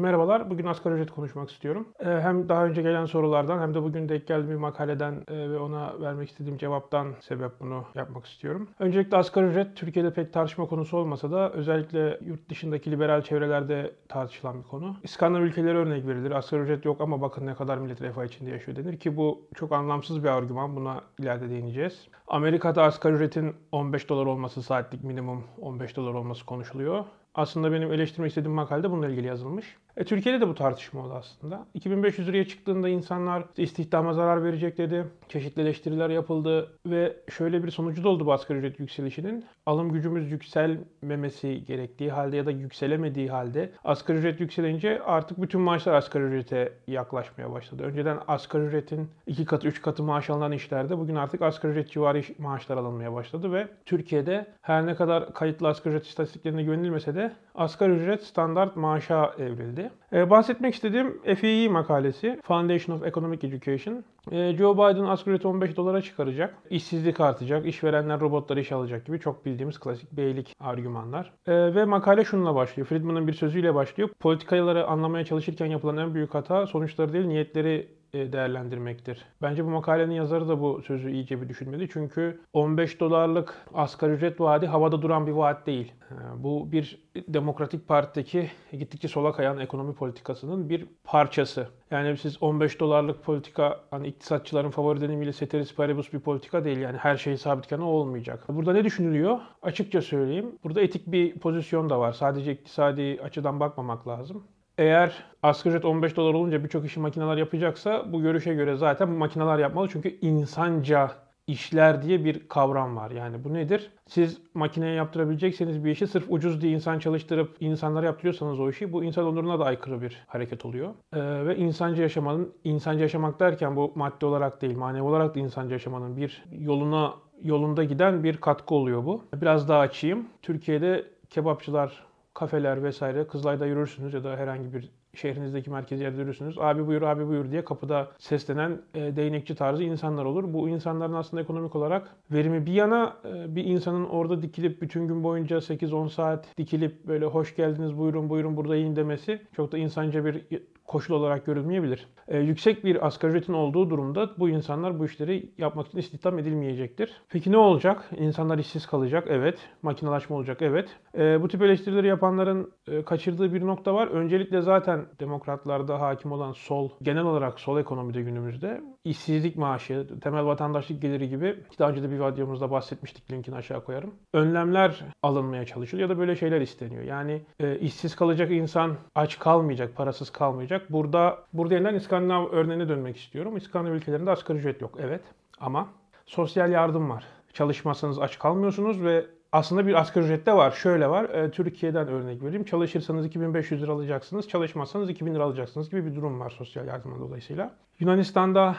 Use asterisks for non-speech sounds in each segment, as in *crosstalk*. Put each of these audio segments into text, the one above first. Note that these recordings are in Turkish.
Merhabalar, bugün asgari ücret konuşmak istiyorum. Ee, hem daha önce gelen sorulardan hem de bugün denk geldiğim bir makaleden e, ve ona vermek istediğim cevaptan sebep bunu yapmak istiyorum. Öncelikle asgari ücret Türkiye'de pek tartışma konusu olmasa da özellikle yurt dışındaki liberal çevrelerde tartışılan bir konu. İskandinav ülkeleri örnek verilir. Asgari ücret yok ama bakın ne kadar millet refah içinde yaşıyor denir ki bu çok anlamsız bir argüman. Buna ileride değineceğiz. Amerika'da asgari ücretin 15 dolar olması, saatlik minimum 15 dolar olması konuşuluyor. Aslında benim eleştirmek istediğim makalede bununla ilgili yazılmış. E, Türkiye'de de bu tartışma oldu aslında. 2500 liraya çıktığında insanlar istihdama zarar verecek dedi. Çeşitli eleştiriler yapıldı ve şöyle bir sonucu da oldu bu asgari ücret yükselişinin. Alım gücümüz yükselmemesi gerektiği halde ya da yükselemediği halde asgari ücret yükselince artık bütün maaşlar asgari ücrete yaklaşmaya başladı. Önceden asgari ücretin iki katı, üç katı maaş alınan işlerde bugün artık asgari ücret civarı maaşlar alınmaya başladı ve Türkiye'de her ne kadar kayıtlı asgari ücret istatistiklerine güvenilmese de asgari ücret standart maaşa evrildi. Ee, bahsetmek istediğim FEE makalesi, Foundation of Economic Education. Ee, Joe Biden asgari ücreti 15 dolara çıkaracak, işsizlik artacak, işverenler robotları işe alacak gibi çok bildiğimiz klasik beylik argümanlar. Ee, ve makale şununla başlıyor, Friedman'ın bir sözüyle başlıyor. Politikaları anlamaya çalışırken yapılan en büyük hata sonuçları değil niyetleri değerlendirmektir. Bence bu makalenin yazarı da bu sözü iyice bir düşünmedi. Çünkü 15 dolarlık asgari ücret vaadi havada duran bir vaat değil. E, bu bir Demokratik Parti'deki gittikçe sola kayan ekonomi politikasının bir parçası. Yani siz 15 dolarlık politika hani iktisatçıların favori denimiyle ceteris paribus bir politika değil. Yani her şey sabitken olmayacak. Burada ne düşünülüyor? Açıkça söyleyeyim. Burada etik bir pozisyon da var. Sadece iktisadi açıdan bakmamak lazım. Eğer asgari ücret 15 dolar olunca birçok işi makineler yapacaksa bu görüşe göre zaten makineler yapmalı. Çünkü insanca işler diye bir kavram var. Yani bu nedir? Siz makineye yaptırabilecekseniz bir işi sırf ucuz diye insan çalıştırıp insanlara yaptırıyorsanız o işi bu insan onuruna da aykırı bir hareket oluyor. Ee, ve insanca yaşamanın, insanca yaşamak derken bu madde olarak değil manevi olarak da insanca yaşamanın bir yoluna yolunda giden bir katkı oluyor bu. Biraz daha açayım. Türkiye'de kebapçılar kafeler vesaire Kızılay'da yürürsünüz ya da herhangi bir şehrinizdeki merkezi yerde yürürsünüz. Abi buyur, abi buyur diye kapıda seslenen e, değnekçi tarzı insanlar olur. Bu insanların aslında ekonomik olarak verimi bir yana e, bir insanın orada dikilip bütün gün boyunca 8-10 saat dikilip böyle hoş geldiniz buyurun buyurun burada yiyin demesi çok da insanca bir koşul olarak görülmeyebilir. E, yüksek bir asgari ücretin olduğu durumda bu insanlar bu işleri yapmak için istihdam edilmeyecektir. Peki ne olacak? İnsanlar işsiz kalacak. Evet. Makinalaşma olacak. Evet. E, bu tip eleştirileri yapanların e, kaçırdığı bir nokta var. Öncelikle zaten demokratlarda hakim olan sol, genel olarak sol ekonomide günümüzde işsizlik maaşı, temel vatandaşlık geliri gibi daha önce de bir videomuzda bahsetmiştik linkini aşağı koyarım. Önlemler alınmaya çalışılıyor ya da böyle şeyler isteniyor. Yani e, işsiz kalacak insan aç kalmayacak, parasız kalmayacak. Burada burada yeniden İskandinav örneğine dönmek istiyorum. İskandinav ülkelerinde asgari ücret yok. Evet ama sosyal yardım var. Çalışmazsanız aç kalmıyorsunuz ve aslında bir asgari ücret de var. Şöyle var. E, Türkiye'den örnek vereyim. Çalışırsanız 2500 lira alacaksınız. Çalışmazsanız 2000 lira alacaksınız gibi bir durum var sosyal yardımın dolayısıyla. Yunanistan'da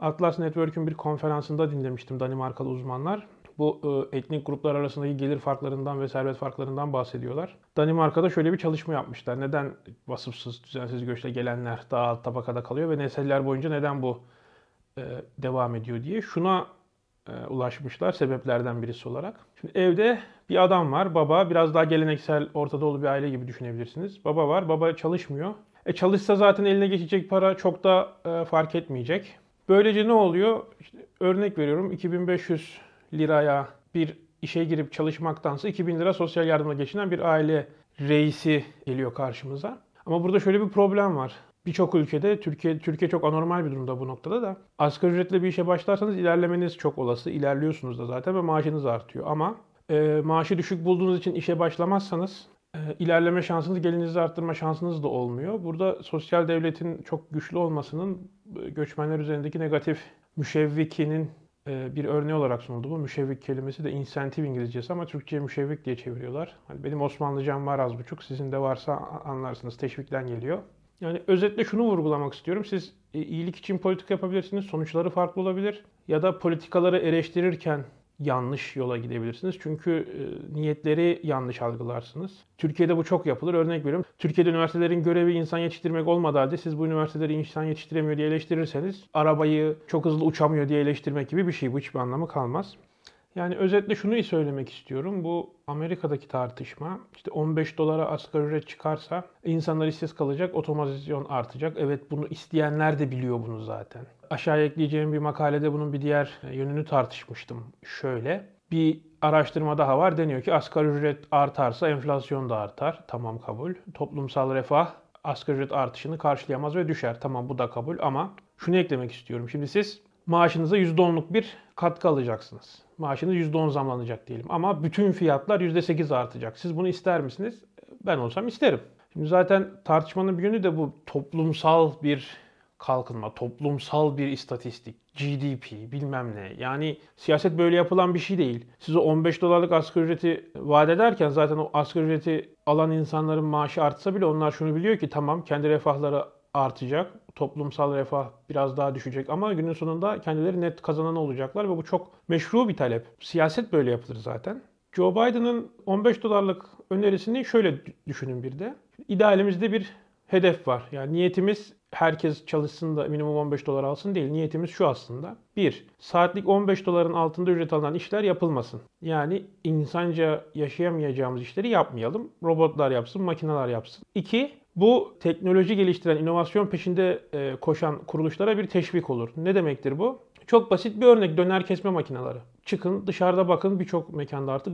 Atlas Network'ün bir konferansında dinlemiştim Danimarkalı uzmanlar. Bu e, etnik gruplar arasındaki gelir farklarından ve servet farklarından bahsediyorlar. Danimarka'da şöyle bir çalışma yapmışlar. Neden vasıfsız, düzensiz göçle gelenler daha alt tabakada kalıyor ve nesiller boyunca neden bu e, devam ediyor diye. Şuna ulaşmışlar sebeplerden birisi olarak. Şimdi evde bir adam var, baba biraz daha geleneksel Orta Doğulu bir aile gibi düşünebilirsiniz. Baba var, baba çalışmıyor. E çalışsa zaten eline geçecek para çok da e, fark etmeyecek. Böylece ne oluyor? İşte örnek veriyorum 2500 liraya bir işe girip çalışmaktansa 2000 lira sosyal yardımla geçinen bir aile reisi geliyor karşımıza. Ama burada şöyle bir problem var. Birçok ülkede, Türkiye Türkiye çok anormal bir durumda bu noktada da asgari ücretle bir işe başlarsanız ilerlemeniz çok olası. İlerliyorsunuz da zaten ve maaşınız artıyor. Ama e, maaşı düşük bulduğunuz için işe başlamazsanız e, ilerleme şansınız, gelinizi arttırma şansınız da olmuyor. Burada sosyal devletin çok güçlü olmasının e, göçmenler üzerindeki negatif müşevvikinin e, bir örneği olarak sunuldu. Bu müşevvik kelimesi de insentif İngilizcesi ama Türkçe'ye müşevvik diye çeviriyorlar. Hani benim Osmanlıcam var az buçuk. Sizin de varsa anlarsınız. Teşvikten geliyor. Yani özetle şunu vurgulamak istiyorum. Siz e, iyilik için politika yapabilirsiniz. Sonuçları farklı olabilir. Ya da politikaları eleştirirken yanlış yola gidebilirsiniz. Çünkü e, niyetleri yanlış algılarsınız. Türkiye'de bu çok yapılır. Örnek veriyorum. Türkiye'de üniversitelerin görevi insan yetiştirmek olmadığı halde siz bu üniversiteleri insan yetiştiremiyor diye eleştirirseniz arabayı çok hızlı uçamıyor diye eleştirmek gibi bir şey. Bu hiçbir anlamı kalmaz. Yani özetle şunu söylemek istiyorum. Bu Amerika'daki tartışma işte 15 dolara asgari ücret çıkarsa insanlar işsiz kalacak, otomasyon artacak. Evet bunu isteyenler de biliyor bunu zaten. Aşağıya ekleyeceğim bir makalede bunun bir diğer yönünü tartışmıştım. Şöyle bir araştırma daha var. Deniyor ki asgari ücret artarsa enflasyon da artar. Tamam kabul. Toplumsal refah asgari ücret artışını karşılayamaz ve düşer. Tamam bu da kabul ama şunu eklemek istiyorum. Şimdi siz maaşınıza %10'luk bir katkı alacaksınız. Maaşınız %10 zamlanacak diyelim. Ama bütün fiyatlar %8 artacak. Siz bunu ister misiniz? Ben olsam isterim. Şimdi zaten tartışmanın bir yönü de bu toplumsal bir kalkınma, toplumsal bir istatistik, GDP bilmem ne. Yani siyaset böyle yapılan bir şey değil. Size 15 dolarlık asgari ücreti vaat ederken zaten o asgari ücreti alan insanların maaşı artsa bile onlar şunu biliyor ki tamam kendi refahları artacak. Toplumsal refah biraz daha düşecek ama günün sonunda kendileri net kazanan olacaklar ve bu çok meşru bir talep. Siyaset böyle yapılır zaten. Joe Biden'ın 15 dolarlık önerisini şöyle düşünün bir de. İdealimizde bir hedef var. Yani niyetimiz herkes çalışsın da minimum 15 dolar alsın değil. Niyetimiz şu aslında. 1. Saatlik 15 doların altında ücret alınan işler yapılmasın. Yani insanca yaşayamayacağımız işleri yapmayalım. Robotlar yapsın, makineler yapsın. 2. Bu teknoloji geliştiren, inovasyon peşinde e, koşan kuruluşlara bir teşvik olur. Ne demektir bu? Çok basit bir örnek döner kesme makineleri. Çıkın dışarıda bakın birçok mekanda artık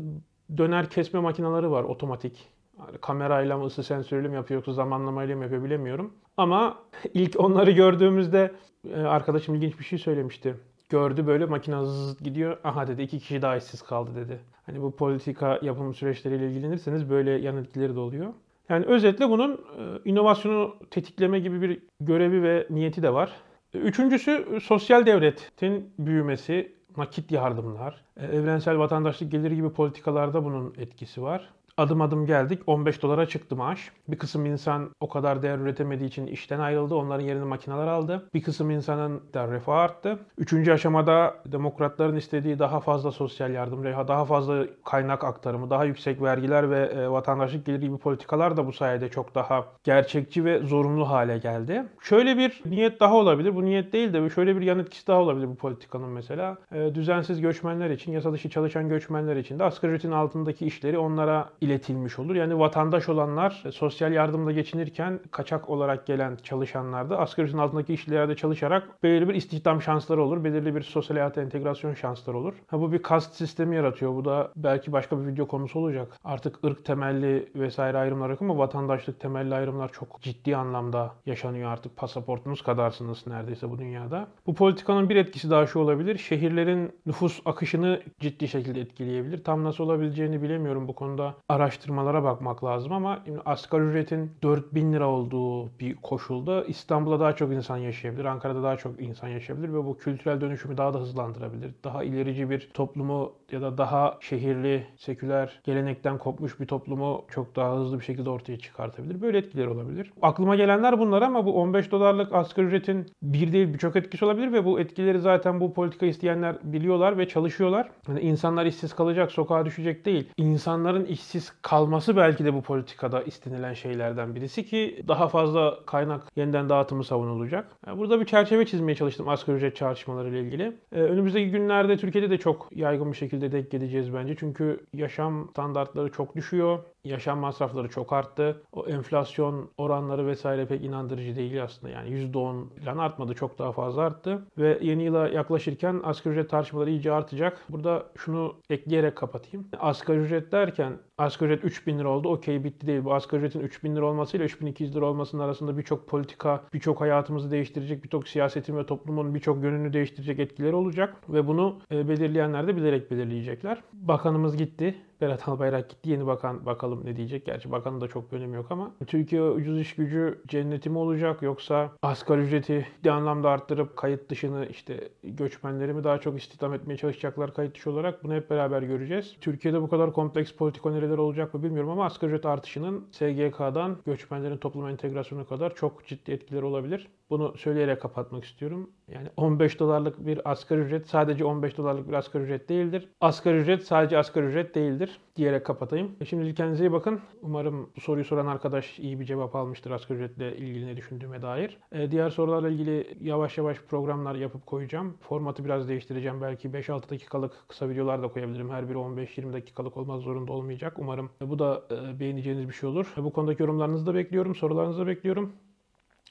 döner kesme makineleri var otomatik. Yani kamerayla mı ısı sensörüyle mi yapıyor yoksa zamanlamayla mı yapıyor bilemiyorum. Ama *laughs* ilk onları gördüğümüzde e, arkadaşım ilginç bir şey söylemişti. Gördü böyle makine hızlı gidiyor. Aha dedi iki kişi daha işsiz kaldı dedi. Hani bu politika yapım süreçleriyle ilgilenirseniz böyle yan etkileri de oluyor. Yani özetle bunun e, inovasyonu tetikleme gibi bir görevi ve niyeti de var. Üçüncüsü sosyal devletin büyümesi, nakit yardımlar, e, evrensel vatandaşlık geliri gibi politikalarda bunun etkisi var adım adım geldik. 15 dolara çıktı maaş. Bir kısım insan o kadar değer üretemediği için işten ayrıldı. Onların yerini makineler aldı. Bir kısım insanın da refah arttı. Üçüncü aşamada demokratların istediği daha fazla sosyal yardım, daha fazla kaynak aktarımı, daha yüksek vergiler ve e, vatandaşlık geliri gibi politikalar da bu sayede çok daha gerçekçi ve zorunlu hale geldi. Şöyle bir niyet daha olabilir. Bu niyet değil de şöyle bir yan etkisi daha olabilir bu politikanın mesela. E, düzensiz göçmenler için, yasa dışı çalışan göçmenler için de asgari ücretin altındaki işleri onlara iletilmiş olur. Yani vatandaş olanlar sosyal yardımla geçinirken kaçak olarak gelen çalışanlar da asgari ücretin altındaki işlerde çalışarak belirli bir istihdam şansları olur. Belirli bir sosyal hayata entegrasyon şansları olur. Ha, bu bir kast sistemi yaratıyor. Bu da belki başka bir video konusu olacak. Artık ırk temelli vesaire ayrımlar yok ama vatandaşlık temelli ayrımlar çok ciddi anlamda yaşanıyor artık. Pasaportunuz kadarsınız neredeyse bu dünyada. Bu politikanın bir etkisi daha şu olabilir. Şehirlerin nüfus akışını ciddi şekilde etkileyebilir. Tam nasıl olabileceğini bilemiyorum bu konuda araştırmalara bakmak lazım ama asgari ücretin 4000 lira olduğu bir koşulda İstanbul'da daha çok insan yaşayabilir, Ankara'da daha çok insan yaşayabilir ve bu kültürel dönüşümü daha da hızlandırabilir. Daha ilerici bir toplumu ya da daha şehirli, seküler, gelenekten kopmuş bir toplumu çok daha hızlı bir şekilde ortaya çıkartabilir. Böyle etkiler olabilir. Aklıma gelenler bunlar ama bu 15 dolarlık asgari ücretin bir değil birçok etkisi olabilir ve bu etkileri zaten bu politika isteyenler biliyorlar ve çalışıyorlar. Yani insanlar işsiz kalacak, sokağa düşecek değil. İnsanların işsiz kalması belki de bu politikada istenilen şeylerden birisi ki daha fazla kaynak yeniden dağıtımı savunulacak. burada bir çerçeve çizmeye çalıştım asgari ücret çarpışmaları ile ilgili. Ee, önümüzdeki günlerde Türkiye'de de çok yaygın bir şekilde denk geleceğiz bence. Çünkü yaşam standartları çok düşüyor yaşam masrafları çok arttı. O enflasyon oranları vesaire pek inandırıcı değil aslında. Yani %10 falan artmadı. Çok daha fazla arttı. Ve yeni yıla yaklaşırken asgari ücret tartışmaları iyice artacak. Burada şunu ekleyerek kapatayım. Asgari ücret derken asgari ücret 3000 lira oldu. Okey bitti değil. Bu asgari ücretin 3000 lira olmasıyla 3200 lira olmasının arasında birçok politika, birçok hayatımızı değiştirecek, birçok siyasetin ve toplumun birçok yönünü değiştirecek etkileri olacak. Ve bunu e, belirleyenler de bilerek belirleyecekler. Bakanımız gitti. Berat Albayrak gitti. Yeni bakan bakalım ne diyecek. Gerçi bakanın da çok bir önemi yok ama Türkiye ucuz iş gücü cenneti mi olacak yoksa asgari ücreti bir anlamda arttırıp kayıt dışını işte göçmenleri mi daha çok istihdam etmeye çalışacaklar kayıt dışı olarak bunu hep beraber göreceğiz. Türkiye'de bu kadar kompleks politik öneriler olacak mı bilmiyorum ama asgari ücret artışının SGK'dan göçmenlerin topluma entegrasyonu kadar çok ciddi etkileri olabilir. Bunu söyleyerek kapatmak istiyorum. Yani 15 dolarlık bir asgari ücret sadece 15 dolarlık bir asgari ücret değildir. Asgari ücret sadece asgari ücret değildir diyerek kapatayım. E Şimdi kendinize iyi bakın. Umarım bu soruyu soran arkadaş iyi bir cevap almıştır asgari ücretle ilgili ne düşündüğüme dair. E, diğer sorularla ilgili yavaş yavaş programlar yapıp koyacağım. Formatı biraz değiştireceğim. Belki 5-6 dakikalık kısa videolar da koyabilirim. Her biri 15-20 dakikalık olmak zorunda olmayacak. Umarım bu da e, beğeneceğiniz bir şey olur. E, Bu konudaki yorumlarınızı da bekliyorum. Sorularınızı da bekliyorum.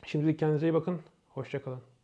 Şimdilik kendinize iyi bakın. Hoşçakalın.